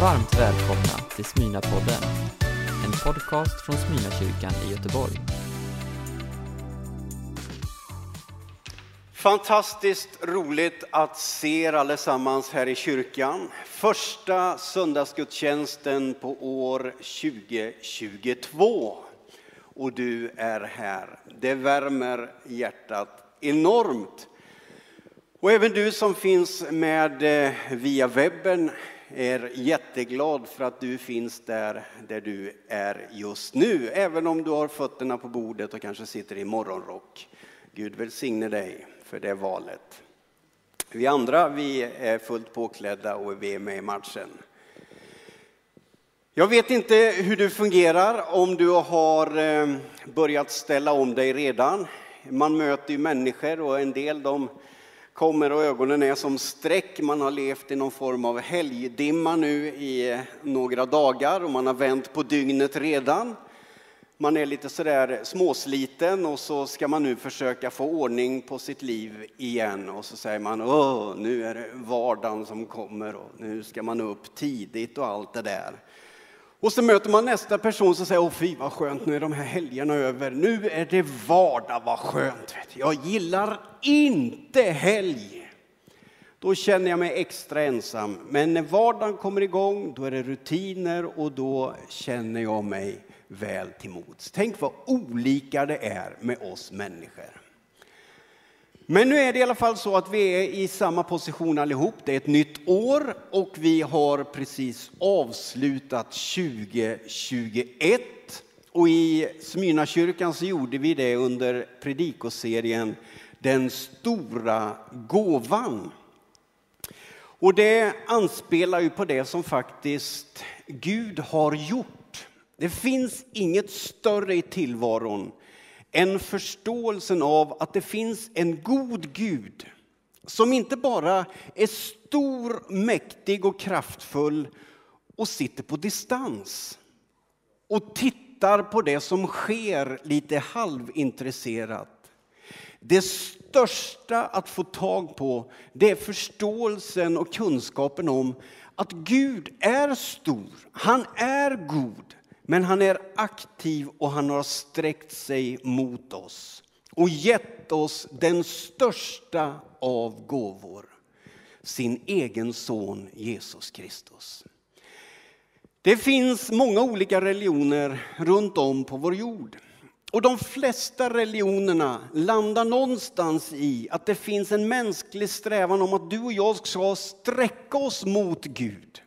Varmt välkomna till Smyna-podden, en podcast från Smyna-kyrkan i Göteborg. Fantastiskt roligt att se er allesammans här i kyrkan. Första söndagsgudstjänsten på år 2022. Och du är här. Det värmer hjärtat enormt. Och även du som finns med eh, via webben är jätteglad för att du finns där, där du är just nu. Även om du har fötterna på bordet och kanske sitter i morgonrock. Gud välsigne dig för det valet. Vi andra vi är fullt påklädda och vi är med i matchen. Jag vet inte hur du fungerar, om du har eh, börjat ställa om dig redan. Man möter ju människor och en del de kommer och ögonen är som streck. Man har levt i någon form av helgdimma nu i några dagar och man har vänt på dygnet redan. Man är lite sådär småsliten och så ska man nu försöka få ordning på sitt liv igen och så säger man åh, nu är det vardagen som kommer och nu ska man upp tidigt och allt det där. Och så möter man nästa person som säger, åh fy vad skönt, nu är de här helgerna över, nu är det vardag, vad skönt. Jag gillar inte helg. Då känner jag mig extra ensam. Men när vardagen kommer igång, då är det rutiner och då känner jag mig väl till mods. Tänk vad olika det är med oss människor. Men nu är det i alla fall så att vi är i samma position allihop. Det är ett nytt år och vi har precis avslutat 2021. Och i Smyrnakyrkan så gjorde vi det under predikoserien Den stora gåvan. Och det anspelar ju på det som faktiskt Gud har gjort. Det finns inget större i tillvaron än förståelsen av att det finns en god Gud som inte bara är stor, mäktig och kraftfull och sitter på distans och tittar på det som sker lite halvintresserat. Det största att få tag på det är förståelsen och kunskapen om att Gud är stor, han är god. Men han är aktiv och han har sträckt sig mot oss och gett oss den största av gåvor, sin egen son Jesus Kristus. Det finns många olika religioner runt om på vår jord. Och de flesta religionerna landar någonstans i att det finns en mänsklig strävan om att du och jag ska sträcka oss mot Gud.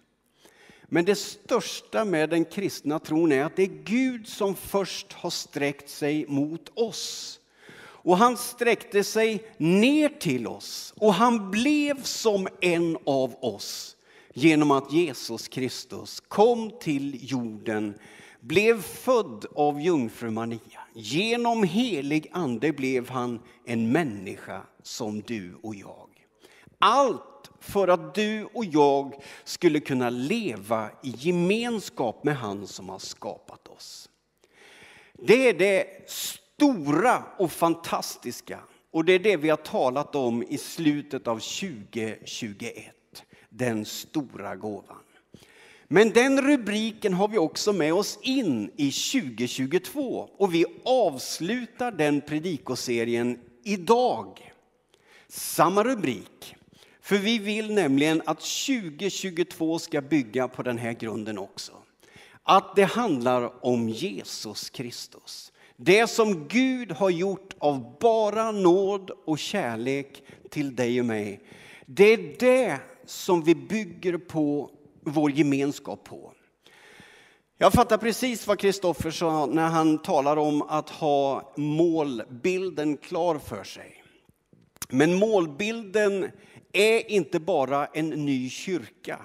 Men det största med den kristna tron är att det är Gud som först har sträckt sig mot oss. Och han sträckte sig ner till oss och han blev som en av oss genom att Jesus Kristus kom till jorden, blev född av jungfru Maria. Genom helig ande blev han en människa som du och jag. Allt för att du och jag skulle kunna leva i gemenskap med han som har skapat oss. Det är det stora och fantastiska och det är det vi har talat om i slutet av 2021. Den stora gåvan. Men den rubriken har vi också med oss in i 2022 och vi avslutar den predikoserien idag. Samma rubrik, för vi vill nämligen att 2022 ska bygga på den här grunden också. Att det handlar om Jesus Kristus. Det som Gud har gjort av bara nåd och kärlek till dig och mig. Det är det som vi bygger på vår gemenskap på. Jag fattar precis vad Kristoffer sa när han talar om att ha målbilden klar för sig. Men målbilden är inte bara en ny kyrka.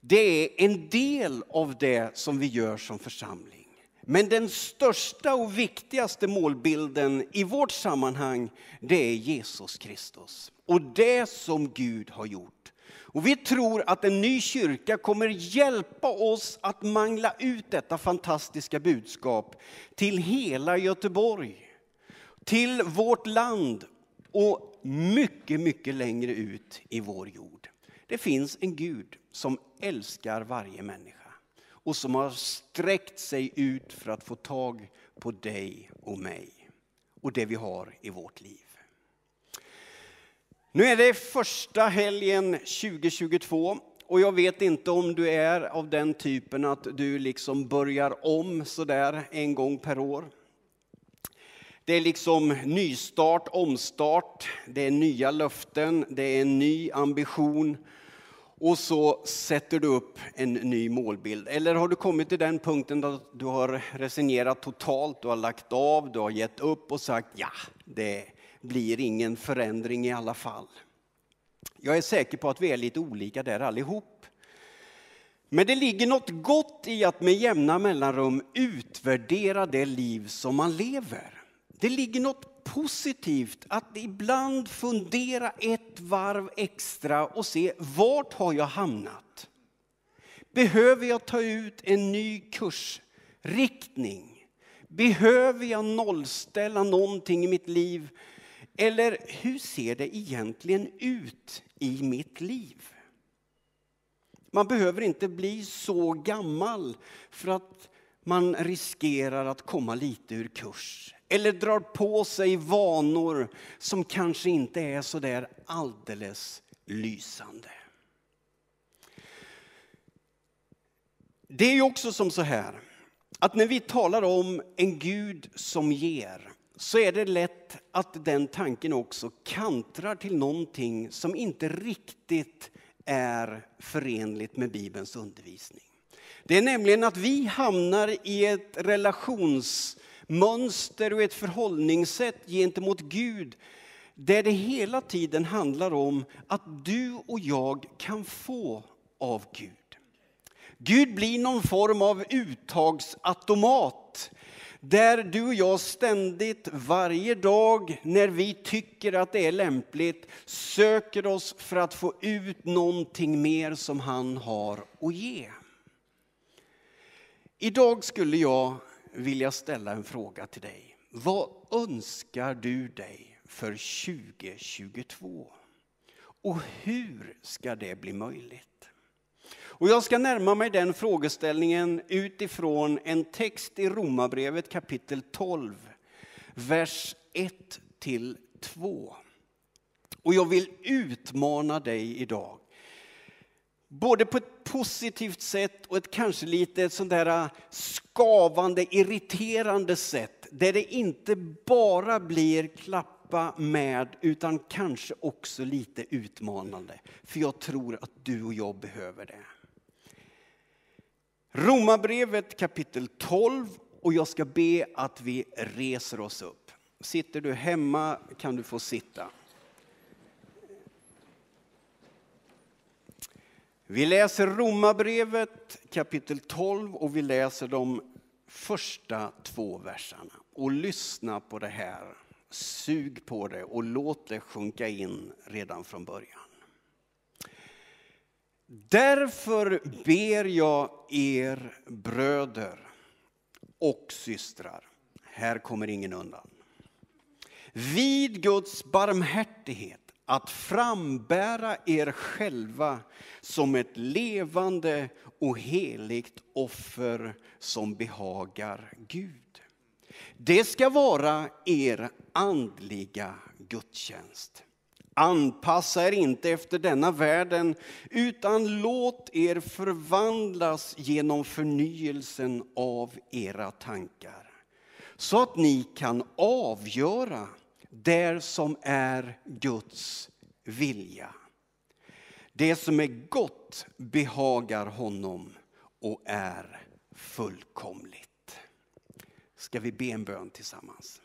Det är en del av det som vi gör som församling. Men den största och viktigaste målbilden i vårt sammanhang, det är Jesus Kristus. Och det som Gud har gjort. Och vi tror att en ny kyrka kommer hjälpa oss att mangla ut detta fantastiska budskap till hela Göteborg, till vårt land och mycket, mycket längre ut i vår jord. Det finns en Gud som älskar varje människa och som har sträckt sig ut för att få tag på dig och mig och det vi har i vårt liv. Nu är det första helgen 2022 och jag vet inte om du är av den typen att du liksom börjar om sådär en gång per år. Det är liksom nystart, omstart, det är nya löften, det är en ny ambition. Och så sätter du upp en ny målbild. Eller har du kommit till den punkten där du har resignerat totalt, du har lagt av, du har gett upp och sagt ja, det blir ingen förändring i alla fall. Jag är säker på att vi är lite olika där allihop. Men det ligger något gott i att med jämna mellanrum utvärdera det liv som man lever. Det ligger något positivt att ibland fundera ett varv extra och se vart har jag hamnat? Behöver jag ta ut en ny kursriktning? Behöver jag nollställa någonting i mitt liv? Eller hur ser det egentligen ut i mitt liv? Man behöver inte bli så gammal för att man riskerar att komma lite ur kurs eller drar på sig vanor som kanske inte är så där alldeles lysande. Det är ju också som så här att när vi talar om en Gud som ger så är det lätt att den tanken också kantrar till någonting som inte riktigt är förenligt med Bibelns undervisning. Det är nämligen att vi hamnar i ett relationsmönster och ett förhållningssätt gentemot Gud där det hela tiden handlar om att du och jag kan få av Gud. Gud blir någon form av uttagsautomat där du och jag ständigt, varje dag, när vi tycker att det är lämpligt, söker oss för att få ut någonting mer som han har att ge. Idag skulle jag vilja ställa en fråga till dig. Vad önskar du dig för 2022? Och hur ska det bli möjligt? Och jag ska närma mig den frågeställningen utifrån en text i Romarbrevet kapitel 12, vers 1 till 2. Och jag vill utmana dig idag. Både på ett positivt sätt och ett kanske lite sånt där äh, skavande, irriterande sätt. Där det inte bara blir klappa med utan kanske också lite utmanande. För jag tror att du och jag behöver det. Romarbrevet kapitel 12 och jag ska be att vi reser oss upp. Sitter du hemma kan du få sitta. Vi läser Romarbrevet kapitel 12 och vi läser de första två verserna. Och lyssna på det här. Sug på det och låt det sjunka in redan från början. Därför ber jag er bröder och systrar, här kommer ingen undan, vid Guds barmhärtighet att frambära er själva som ett levande och heligt offer som behagar Gud. Det ska vara er andliga gudstjänst. Anpassa er inte efter denna världen, utan låt er förvandlas genom förnyelsen av era tankar. Så att ni kan avgöra det som är Guds vilja. Det som är gott behagar honom och är fullkomligt. Ska vi be en bön tillsammans?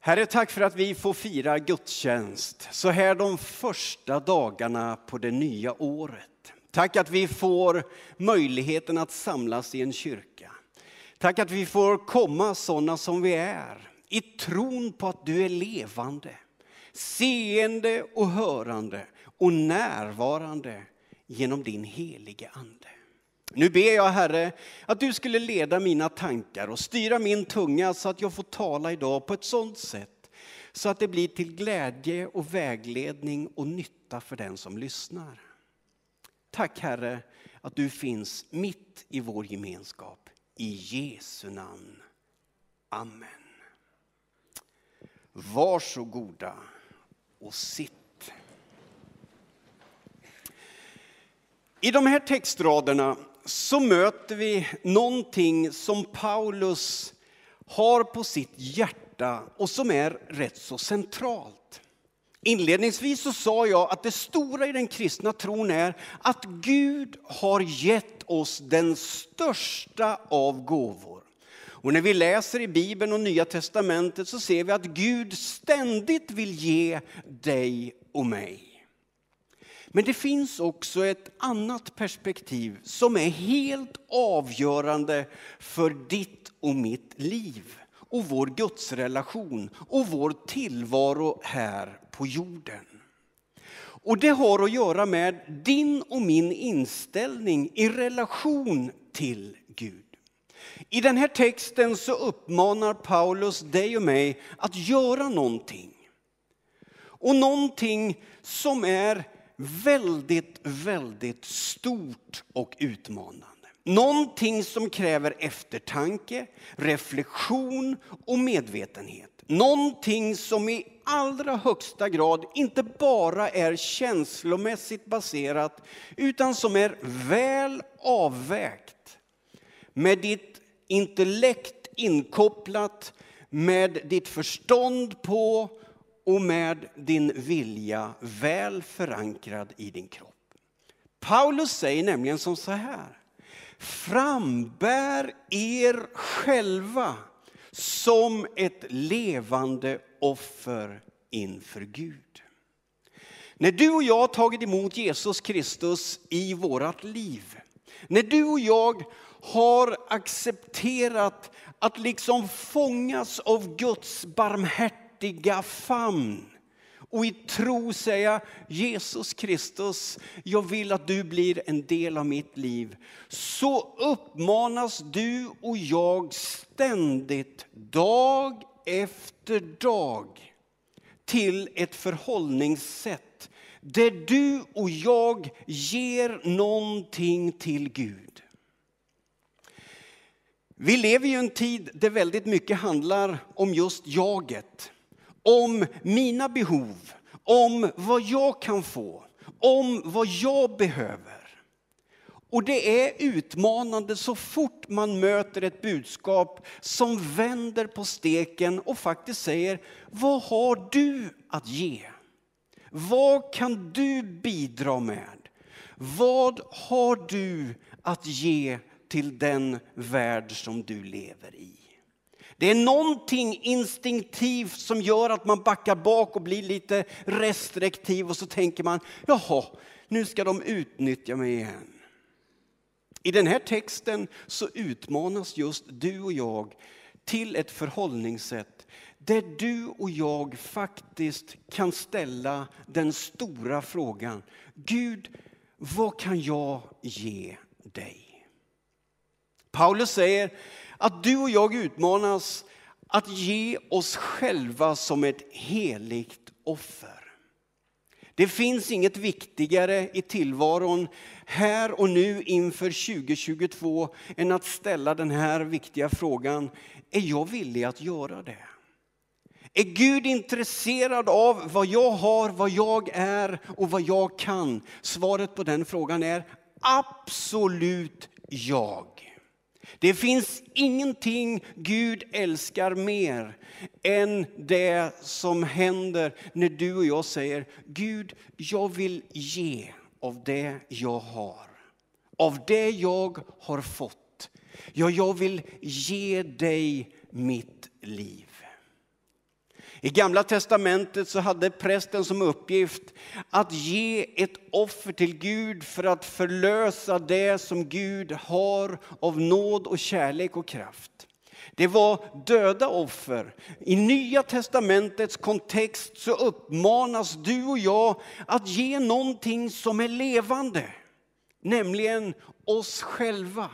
Herre, tack för att vi får fira gudstjänst så här de första dagarna på det nya året. Tack att vi får möjligheten att samlas i en kyrka. Tack att vi får komma sådana som vi är i tron på att du är levande, seende och hörande och närvarande genom din helige Ande. Nu ber jag Herre att du skulle leda mina tankar och styra min tunga så att jag får tala idag på ett sådant sätt så att det blir till glädje och vägledning och nytta för den som lyssnar. Tack Herre att du finns mitt i vår gemenskap. I Jesu namn. Amen. Varsågoda och sitt. I de här textraderna så möter vi någonting som Paulus har på sitt hjärta och som är rätt så centralt. Inledningsvis så sa jag att det stora i den kristna tron är att Gud har gett oss den största av gåvor. Och när vi läser i Bibeln och Nya Testamentet så ser vi att Gud ständigt vill ge dig och mig. Men det finns också ett annat perspektiv som är helt avgörande för ditt och mitt liv och vår gudsrelation och vår tillvaro här på jorden. Och det har att göra med din och min inställning i relation till Gud. I den här texten så uppmanar Paulus dig och mig att göra någonting. Och någonting som är väldigt, väldigt stort och utmanande. Någonting som kräver eftertanke, reflektion och medvetenhet. Någonting som i allra högsta grad inte bara är känslomässigt baserat utan som är väl avvägt. Med ditt intellekt inkopplat, med ditt förstånd på och med din vilja väl förankrad i din kropp. Paulus säger nämligen som så här. Frambär er själva som ett levande offer inför Gud. När du och jag har tagit emot Jesus Kristus i vårt liv, när du och jag har accepterat att liksom fångas av Guds barmhärtiga famn och i tro säga Jesus Kristus, jag vill att du blir en del av mitt liv. Så uppmanas du och jag ständigt, dag efter dag, till ett förhållningssätt där du och jag ger någonting till Gud. Vi lever i en tid där väldigt mycket handlar om just jaget om mina behov, om vad jag kan få, om vad jag behöver. Och det är utmanande så fort man möter ett budskap som vänder på steken och faktiskt säger, vad har du att ge? Vad kan du bidra med? Vad har du att ge till den värld som du lever i? Det är någonting instinktivt som gör att man backar bak och blir lite restriktiv och så tänker man, jaha, nu ska de utnyttja mig igen. I den här texten så utmanas just du och jag till ett förhållningssätt där du och jag faktiskt kan ställa den stora frågan, Gud, vad kan jag ge dig? Paulus säger att du och jag utmanas att ge oss själva som ett heligt offer. Det finns inget viktigare i tillvaron här och nu inför 2022 än att ställa den här viktiga frågan. Är jag villig att göra det? Är Gud intresserad av vad jag har, vad jag är och vad jag kan? Svaret på den frågan är absolut jag. Det finns ingenting Gud älskar mer än det som händer när du och jag säger Gud, jag vill ge av det jag har. Av det jag har fått. Ja, jag vill ge dig mitt liv. I Gamla testamentet så hade prästen som uppgift att ge ett offer till Gud för att förlösa det som Gud har av nåd och kärlek och kraft. Det var döda offer. I Nya testamentets kontext så uppmanas du och jag att ge någonting som är levande, nämligen oss själva.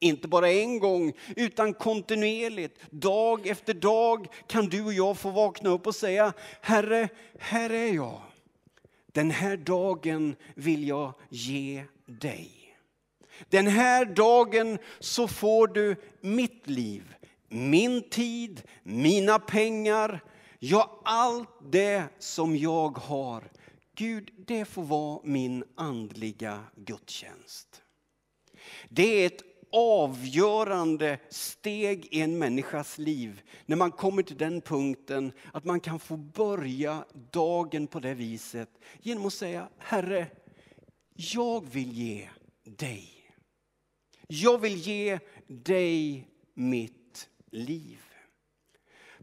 Inte bara en gång, utan kontinuerligt. Dag efter dag kan du och jag få vakna upp och säga, Herre, här är jag. Den här dagen vill jag ge dig. Den här dagen så får du mitt liv, min tid, mina pengar, ja allt det som jag har. Gud, det får vara min andliga gudstjänst. Det är ett avgörande steg i en människas liv när man kommer till den punkten att man kan få börja dagen på det viset genom att säga Herre, jag vill ge dig. Jag vill ge dig mitt liv.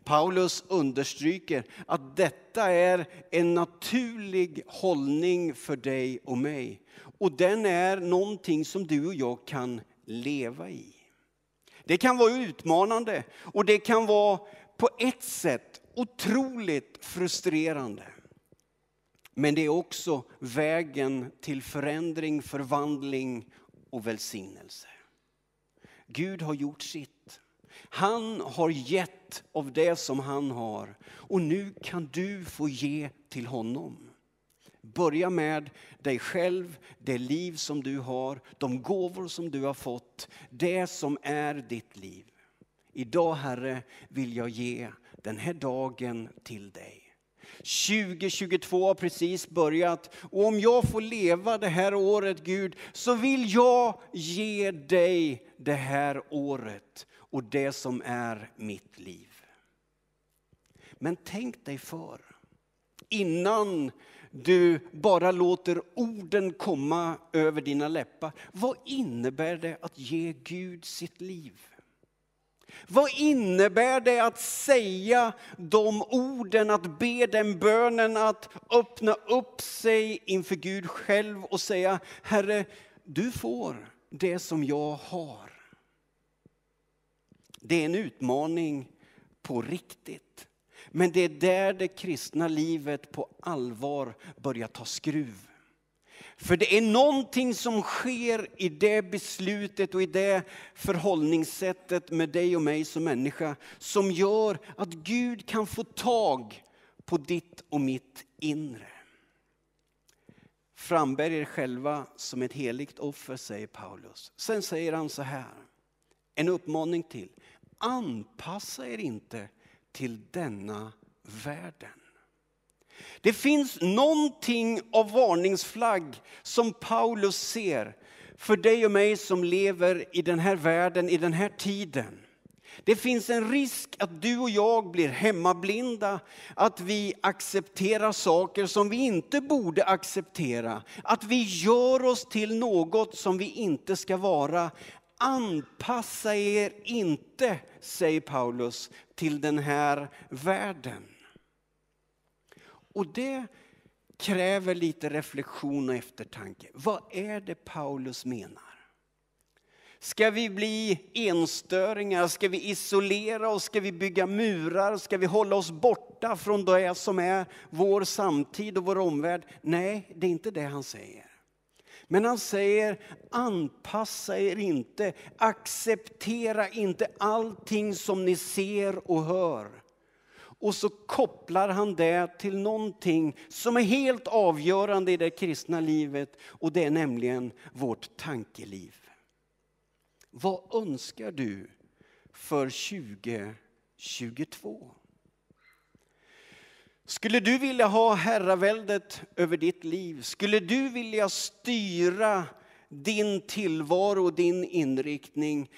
Paulus understryker att detta är en naturlig hållning för dig och mig. Och den är någonting som du och jag kan leva i. Det kan vara utmanande och det kan vara på ett sätt otroligt frustrerande. Men det är också vägen till förändring, förvandling och välsignelse. Gud har gjort sitt. Han har gett av det som han har och nu kan du få ge till honom. Börja med dig själv, det liv som du har, de gåvor som du har fått, det som är ditt liv. Idag Herre vill jag ge den här dagen till dig. 2022 har precis börjat och om jag får leva det här året Gud så vill jag ge dig det här året och det som är mitt liv. Men tänk dig för innan du bara låter orden komma över dina läppar. Vad innebär det att ge Gud sitt liv? Vad innebär det att säga de orden, att be den bönen, att öppna upp sig inför Gud själv och säga Herre, du får det som jag har. Det är en utmaning på riktigt. Men det är där det kristna livet på allvar börjar ta skruv. För det är någonting som sker i det beslutet och i det förhållningssättet med dig och mig som människa som gör att Gud kan få tag på ditt och mitt inre. Frambär er själva som ett heligt offer, säger Paulus. Sen säger han så här, en uppmaning till. Anpassa er inte till denna världen. Det finns någonting av varningsflagg som Paulus ser för dig och mig som lever i den här världen, i den här tiden. Det finns en risk att du och jag blir hemmablinda, att vi accepterar saker som vi inte borde acceptera. Att vi gör oss till något som vi inte ska vara. Anpassa er inte, säger Paulus, till den här världen. Och det kräver lite reflektion och eftertanke. Vad är det Paulus menar? Ska vi bli enstöringar? Ska vi isolera oss? Ska vi bygga murar? Ska vi hålla oss borta från det som är vår samtid och vår omvärld? Nej, det är inte det han säger. Men han säger anpassa er inte, acceptera inte allting som ni ser och hör. Och så kopplar han det till någonting som är helt avgörande i det kristna livet och det är nämligen vårt tankeliv. Vad önskar du för 2022? Skulle du vilja ha herraväldet över ditt liv? Skulle du vilja styra din tillvaro och din inriktning?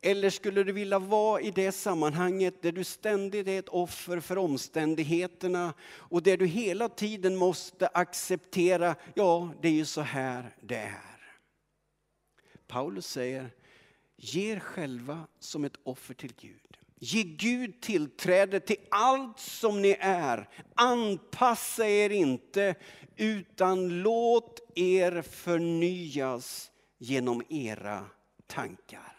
Eller skulle du vilja vara i det sammanhanget där du ständigt är ett offer för omständigheterna och där du hela tiden måste acceptera, ja det är ju så här det är. Paulus säger, ge er själva som ett offer till Gud. Ge Gud tillträde till allt som ni är. Anpassa er inte utan låt er förnyas genom era tankar.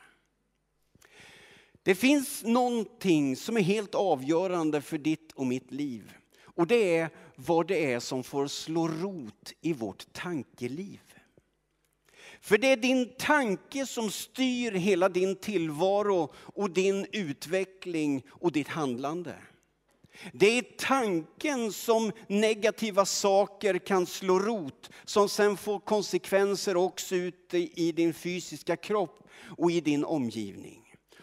Det finns någonting som är helt avgörande för ditt och mitt liv. Och det är vad det är som får slå rot i vårt tankeliv. För det är din tanke som styr hela din tillvaro och din utveckling och ditt handlande. Det är tanken som negativa saker kan slå rot, som sen får konsekvenser också ute i din fysiska kropp och i din omgivning.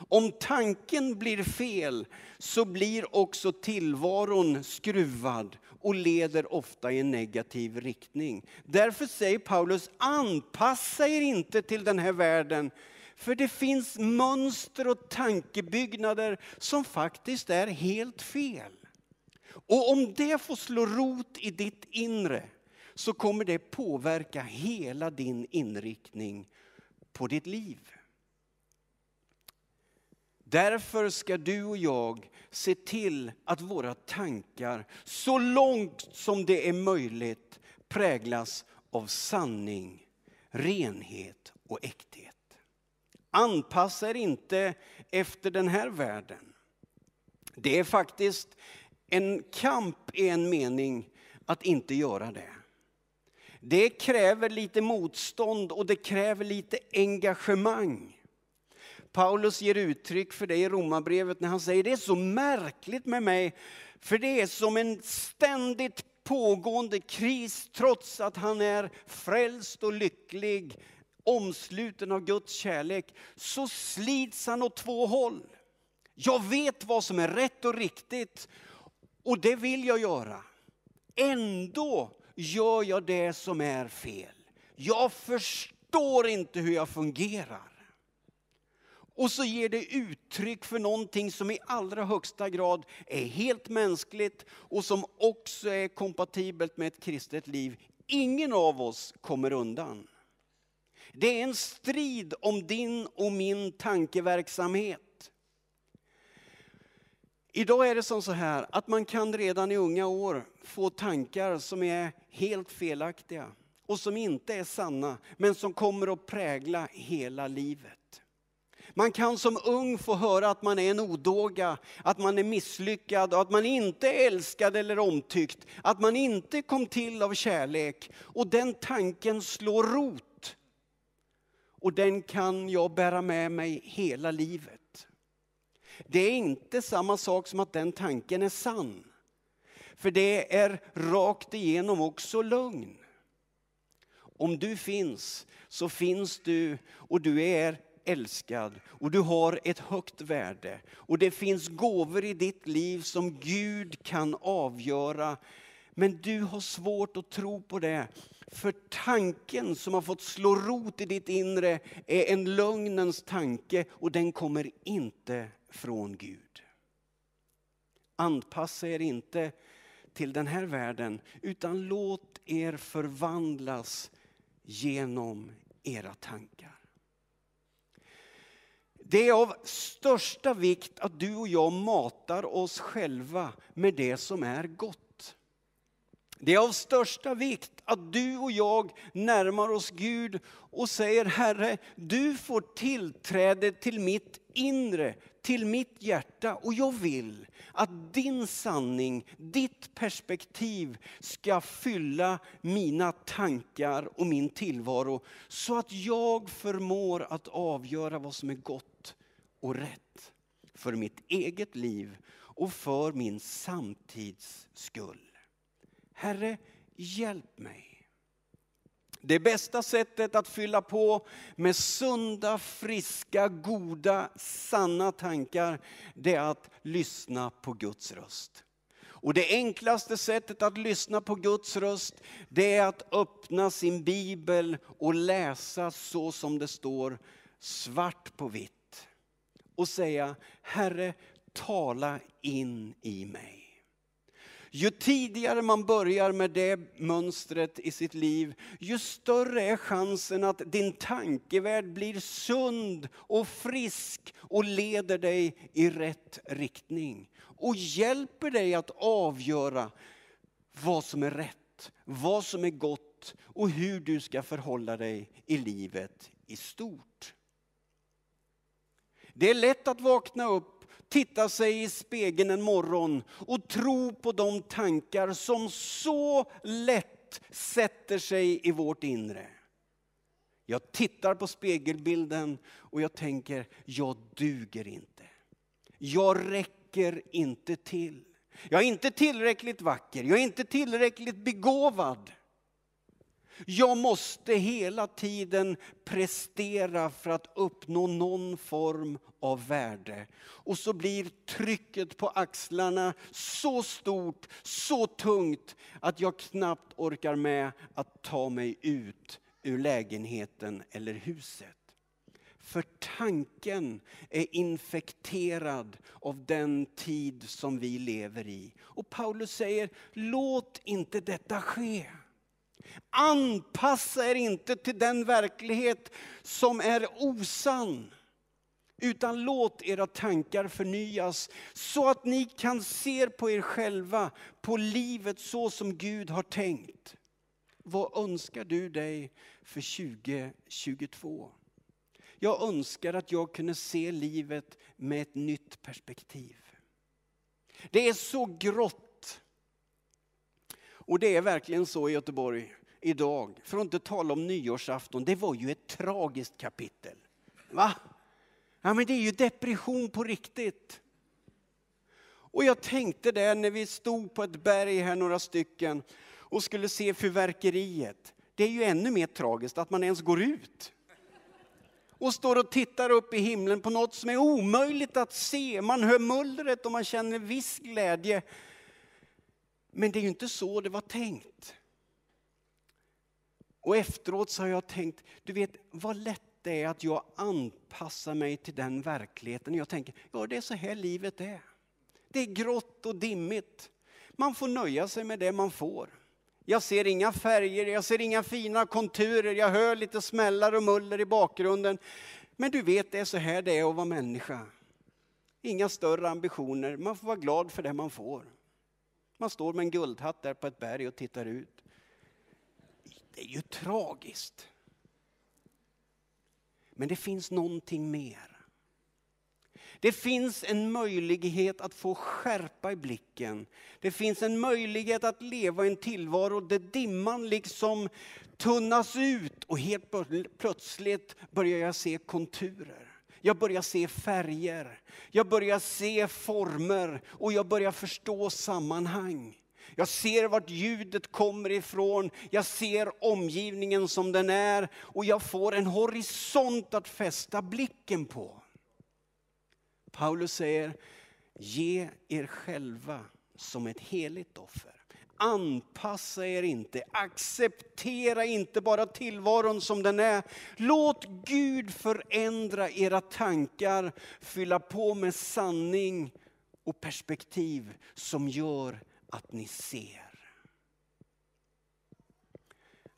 Om tanken blir fel så blir också tillvaron skruvad och leder ofta i en negativ riktning. Därför säger Paulus, anpassa er inte till den här världen för det finns mönster och tankebyggnader som faktiskt är helt fel. Och om det får slå rot i ditt inre så kommer det påverka hela din inriktning på ditt liv. Därför ska du och jag se till att våra tankar så långt som det är möjligt präglas av sanning, renhet och äkthet. Anpassa er inte efter den här världen. Det är faktiskt en kamp i en mening att inte göra det. Det kräver lite motstånd och det kräver lite engagemang. Paulus ger uttryck för det i Romarbrevet när han säger det är så märkligt med mig, för det är som en ständigt pågående kris trots att han är frälst och lycklig, omsluten av Guds kärlek, så slits han åt två håll. Jag vet vad som är rätt och riktigt och det vill jag göra. Ändå gör jag det som är fel. Jag förstår inte hur jag fungerar. Och så ger det uttryck för någonting som i allra högsta grad är helt mänskligt och som också är kompatibelt med ett kristet liv. Ingen av oss kommer undan. Det är en strid om din och min tankeverksamhet. Idag är det som så här att man kan redan i unga år få tankar som är helt felaktiga och som inte är sanna, men som kommer att prägla hela livet. Man kan som ung få höra att man är en odåga, att man är misslyckad och att man inte är älskad eller omtyckt. Att man inte kom till av kärlek. Och den tanken slår rot. Och den kan jag bära med mig hela livet. Det är inte samma sak som att den tanken är sann. För det är rakt igenom också lögn. Om du finns så finns du och du är älskad och du har ett högt värde. Och det finns gåvor i ditt liv som Gud kan avgöra. Men du har svårt att tro på det. För tanken som har fått slå rot i ditt inre är en lögnens tanke och den kommer inte från Gud. Anpassa er inte till den här världen utan låt er förvandlas genom era tankar. Det är av största vikt att du och jag matar oss själva med det som är gott. Det är av största vikt att du och jag närmar oss Gud och säger Herre, du får tillträde till mitt inre, till mitt hjärta och jag vill att din sanning, ditt perspektiv ska fylla mina tankar och min tillvaro så att jag förmår att avgöra vad som är gott och rätt för mitt eget liv och för min samtids skull. Herre, hjälp mig. Det bästa sättet att fylla på med sunda, friska, goda, sanna tankar, det är att lyssna på Guds röst. Och det enklaste sättet att lyssna på Guds röst, det är att öppna sin bibel och läsa så som det står svart på vitt. Och säga, Herre, tala in i mig. Ju tidigare man börjar med det mönstret i sitt liv, ju större är chansen att din tankevärld blir sund och frisk och leder dig i rätt riktning. Och hjälper dig att avgöra vad som är rätt, vad som är gott och hur du ska förhålla dig i livet i stort. Det är lätt att vakna upp titta sig i spegeln en morgon och tro på de tankar som så lätt sätter sig i vårt inre. Jag tittar på spegelbilden och jag tänker, jag duger inte. Jag räcker inte till. Jag är inte tillräckligt vacker, jag är inte tillräckligt begåvad. Jag måste hela tiden prestera för att uppnå någon form av värde. Och så blir trycket på axlarna så stort, så tungt att jag knappt orkar med att ta mig ut ur lägenheten eller huset. För tanken är infekterad av den tid som vi lever i. Och Paulus säger, låt inte detta ske. Anpassa er inte till den verklighet som är osann. Utan låt era tankar förnyas så att ni kan se på er själva, på livet så som Gud har tänkt. Vad önskar du dig för 2022? Jag önskar att jag kunde se livet med ett nytt perspektiv. Det är så grått. Och det är verkligen så i Göteborg idag. För att inte tala om nyårsafton, det var ju ett tragiskt kapitel. Va? Ja men det är ju depression på riktigt. Och jag tänkte det när vi stod på ett berg här några stycken och skulle se fyrverkeriet. Det är ju ännu mer tragiskt att man ens går ut. Och står och tittar upp i himlen på något som är omöjligt att se. Man hör mullret och man känner viss glädje. Men det är ju inte så det var tänkt. Och efteråt så har jag tänkt, du vet vad lätt det är att jag anpassar mig till den verkligheten. Jag tänker, ja det är så här livet är. Det är grått och dimmigt. Man får nöja sig med det man får. Jag ser inga färger, jag ser inga fina konturer, jag hör lite smällar och muller i bakgrunden. Men du vet, det är så här det är att vara människa. Inga större ambitioner, man får vara glad för det man får. Man står med en guldhatt där på ett berg och tittar ut. Det är ju tragiskt. Men det finns någonting mer. Det finns en möjlighet att få skärpa i blicken. Det finns en möjlighet att leva i en tillvaro där dimman liksom tunnas ut och helt plötsligt börjar jag se konturer. Jag börjar se färger, jag börjar se former och jag börjar förstå sammanhang. Jag ser vart ljudet kommer ifrån, jag ser omgivningen som den är och jag får en horisont att fästa blicken på. Paulus säger, ge er själva som ett heligt offer. Anpassa er inte, acceptera inte bara tillvaron som den är. Låt Gud förändra era tankar, fylla på med sanning och perspektiv som gör att ni ser.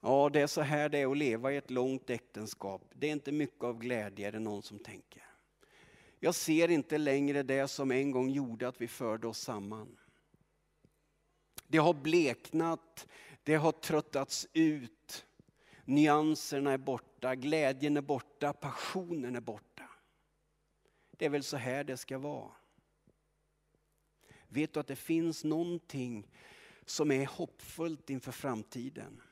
Ja, det är så här det är att leva i ett långt äktenskap. Det är inte mycket av glädje, är det någon som tänker. Jag ser inte längre det som en gång gjorde att vi förde oss samman. Det har bleknat, det har tröttats ut. Nyanserna är borta, glädjen är borta, passionen är borta. Det är väl så här det ska vara. Vet du att det finns någonting som är hoppfullt inför framtiden?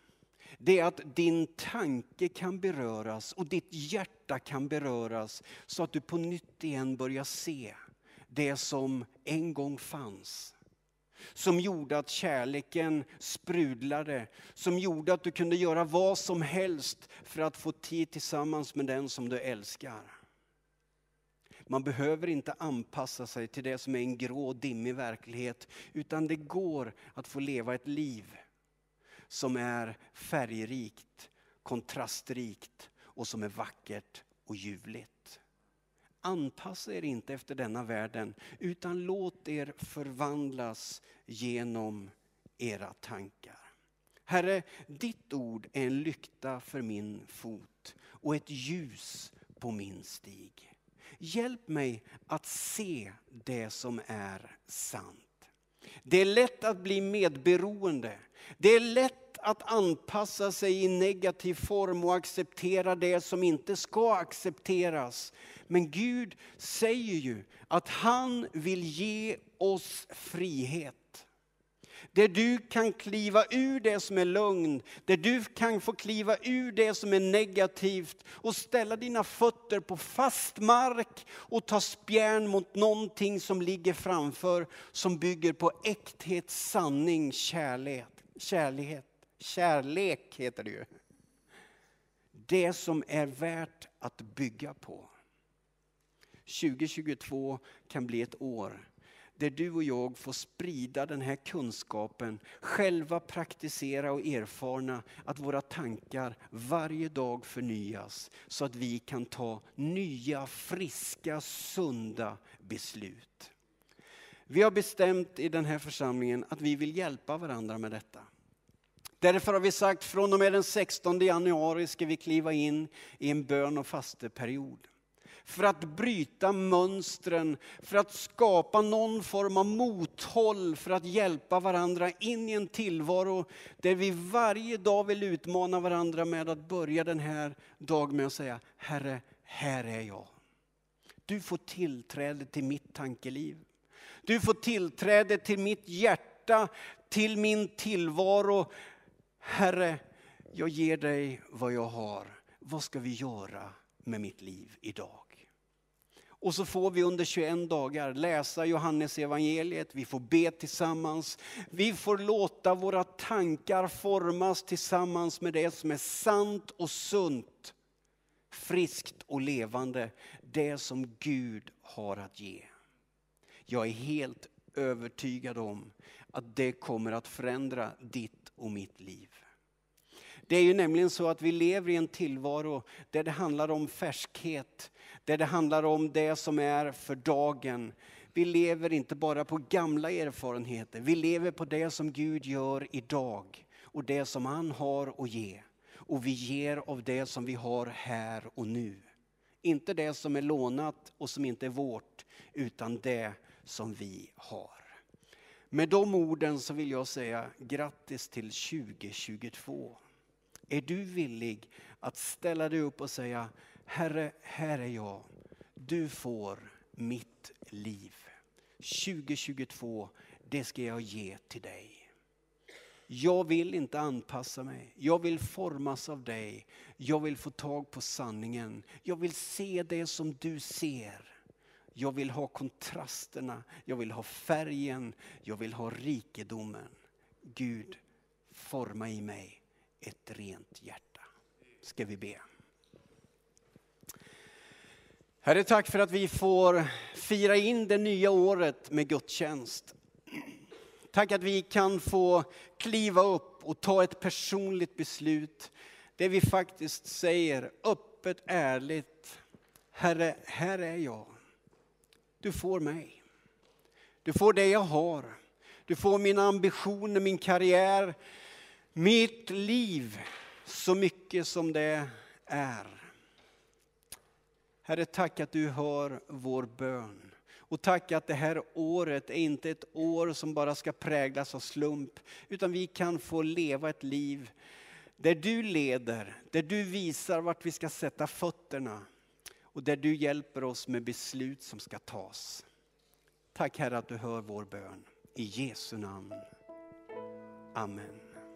Det är att din tanke kan beröras och ditt hjärta kan beröras så att du på nytt igen börjar se det som en gång fanns. Som gjorde att kärleken sprudlade, som gjorde att du kunde göra vad som helst för att få tid tillsammans med den som du älskar. Man behöver inte anpassa sig till det som är en grå, dimmig verklighet, utan det går att få leva ett liv som är färgrikt, kontrastrikt och som är vackert och ljuvligt. Anpassa er inte efter denna världen utan låt er förvandlas genom era tankar. Herre, ditt ord är en lykta för min fot och ett ljus på min stig. Hjälp mig att se det som är sant. Det är lätt att bli medberoende. Det är lätt att anpassa sig i negativ form och acceptera det som inte ska accepteras. Men Gud säger ju att han vill ge oss frihet. Där du kan kliva ur det som är lögn, där du kan få kliva ur det som är negativt och ställa dina fötter på fast mark och ta spjärn mot någonting som ligger framför, som bygger på äkthet, sanning, kärlek. Kärlighet. Kärlek heter det ju. Det som är värt att bygga på. 2022 kan bli ett år där du och jag får sprida den här kunskapen, själva praktisera och erfarna att våra tankar varje dag förnyas så att vi kan ta nya, friska, sunda beslut. Vi har bestämt i den här församlingen att vi vill hjälpa varandra med detta. Därför har vi sagt från och med den 16 januari ska vi kliva in i en bön och fasteperiod för att bryta mönstren, för att skapa någon form av mothåll, för att hjälpa varandra in i en tillvaro där vi varje dag vill utmana varandra med att börja den här dagen med att säga Herre, här är jag. Du får tillträde till mitt tankeliv. Du får tillträde till mitt hjärta, till min tillvaro. Herre, jag ger dig vad jag har. Vad ska vi göra med mitt liv idag? Och så får vi under 21 dagar läsa Johannes evangeliet. vi får be tillsammans. Vi får låta våra tankar formas tillsammans med det som är sant och sunt. Friskt och levande, det som Gud har att ge. Jag är helt övertygad om att det kommer att förändra ditt och mitt liv. Det är ju nämligen så att vi lever i en tillvaro där det handlar om färskhet, där det handlar om det som är för dagen. Vi lever inte bara på gamla erfarenheter, vi lever på det som Gud gör idag och det som han har att ge. Och vi ger av det som vi har här och nu. Inte det som är lånat och som inte är vårt, utan det som vi har. Med de orden så vill jag säga grattis till 2022. Är du villig att ställa dig upp och säga Herre, här är jag. Du får mitt liv. 2022, det ska jag ge till dig. Jag vill inte anpassa mig. Jag vill formas av dig. Jag vill få tag på sanningen. Jag vill se det som du ser. Jag vill ha kontrasterna. Jag vill ha färgen. Jag vill ha rikedomen. Gud, forma i mig ett rent hjärta. Ska vi be. Herre, tack för att vi får fira in det nya året med gudstjänst. Tack att vi kan få kliva upp och ta ett personligt beslut där vi faktiskt säger öppet, ärligt, Herre, här är jag. Du får mig. Du får det jag har. Du får mina ambitioner, min karriär, mitt liv, så mycket som det är. Herre, tack att du hör vår bön. Och tack att det här året är inte ett år som bara ska präglas av slump, utan vi kan få leva ett liv där du leder, där du visar vart vi ska sätta fötterna och där du hjälper oss med beslut som ska tas. Tack Herre att du hör vår bön. I Jesu namn. Amen.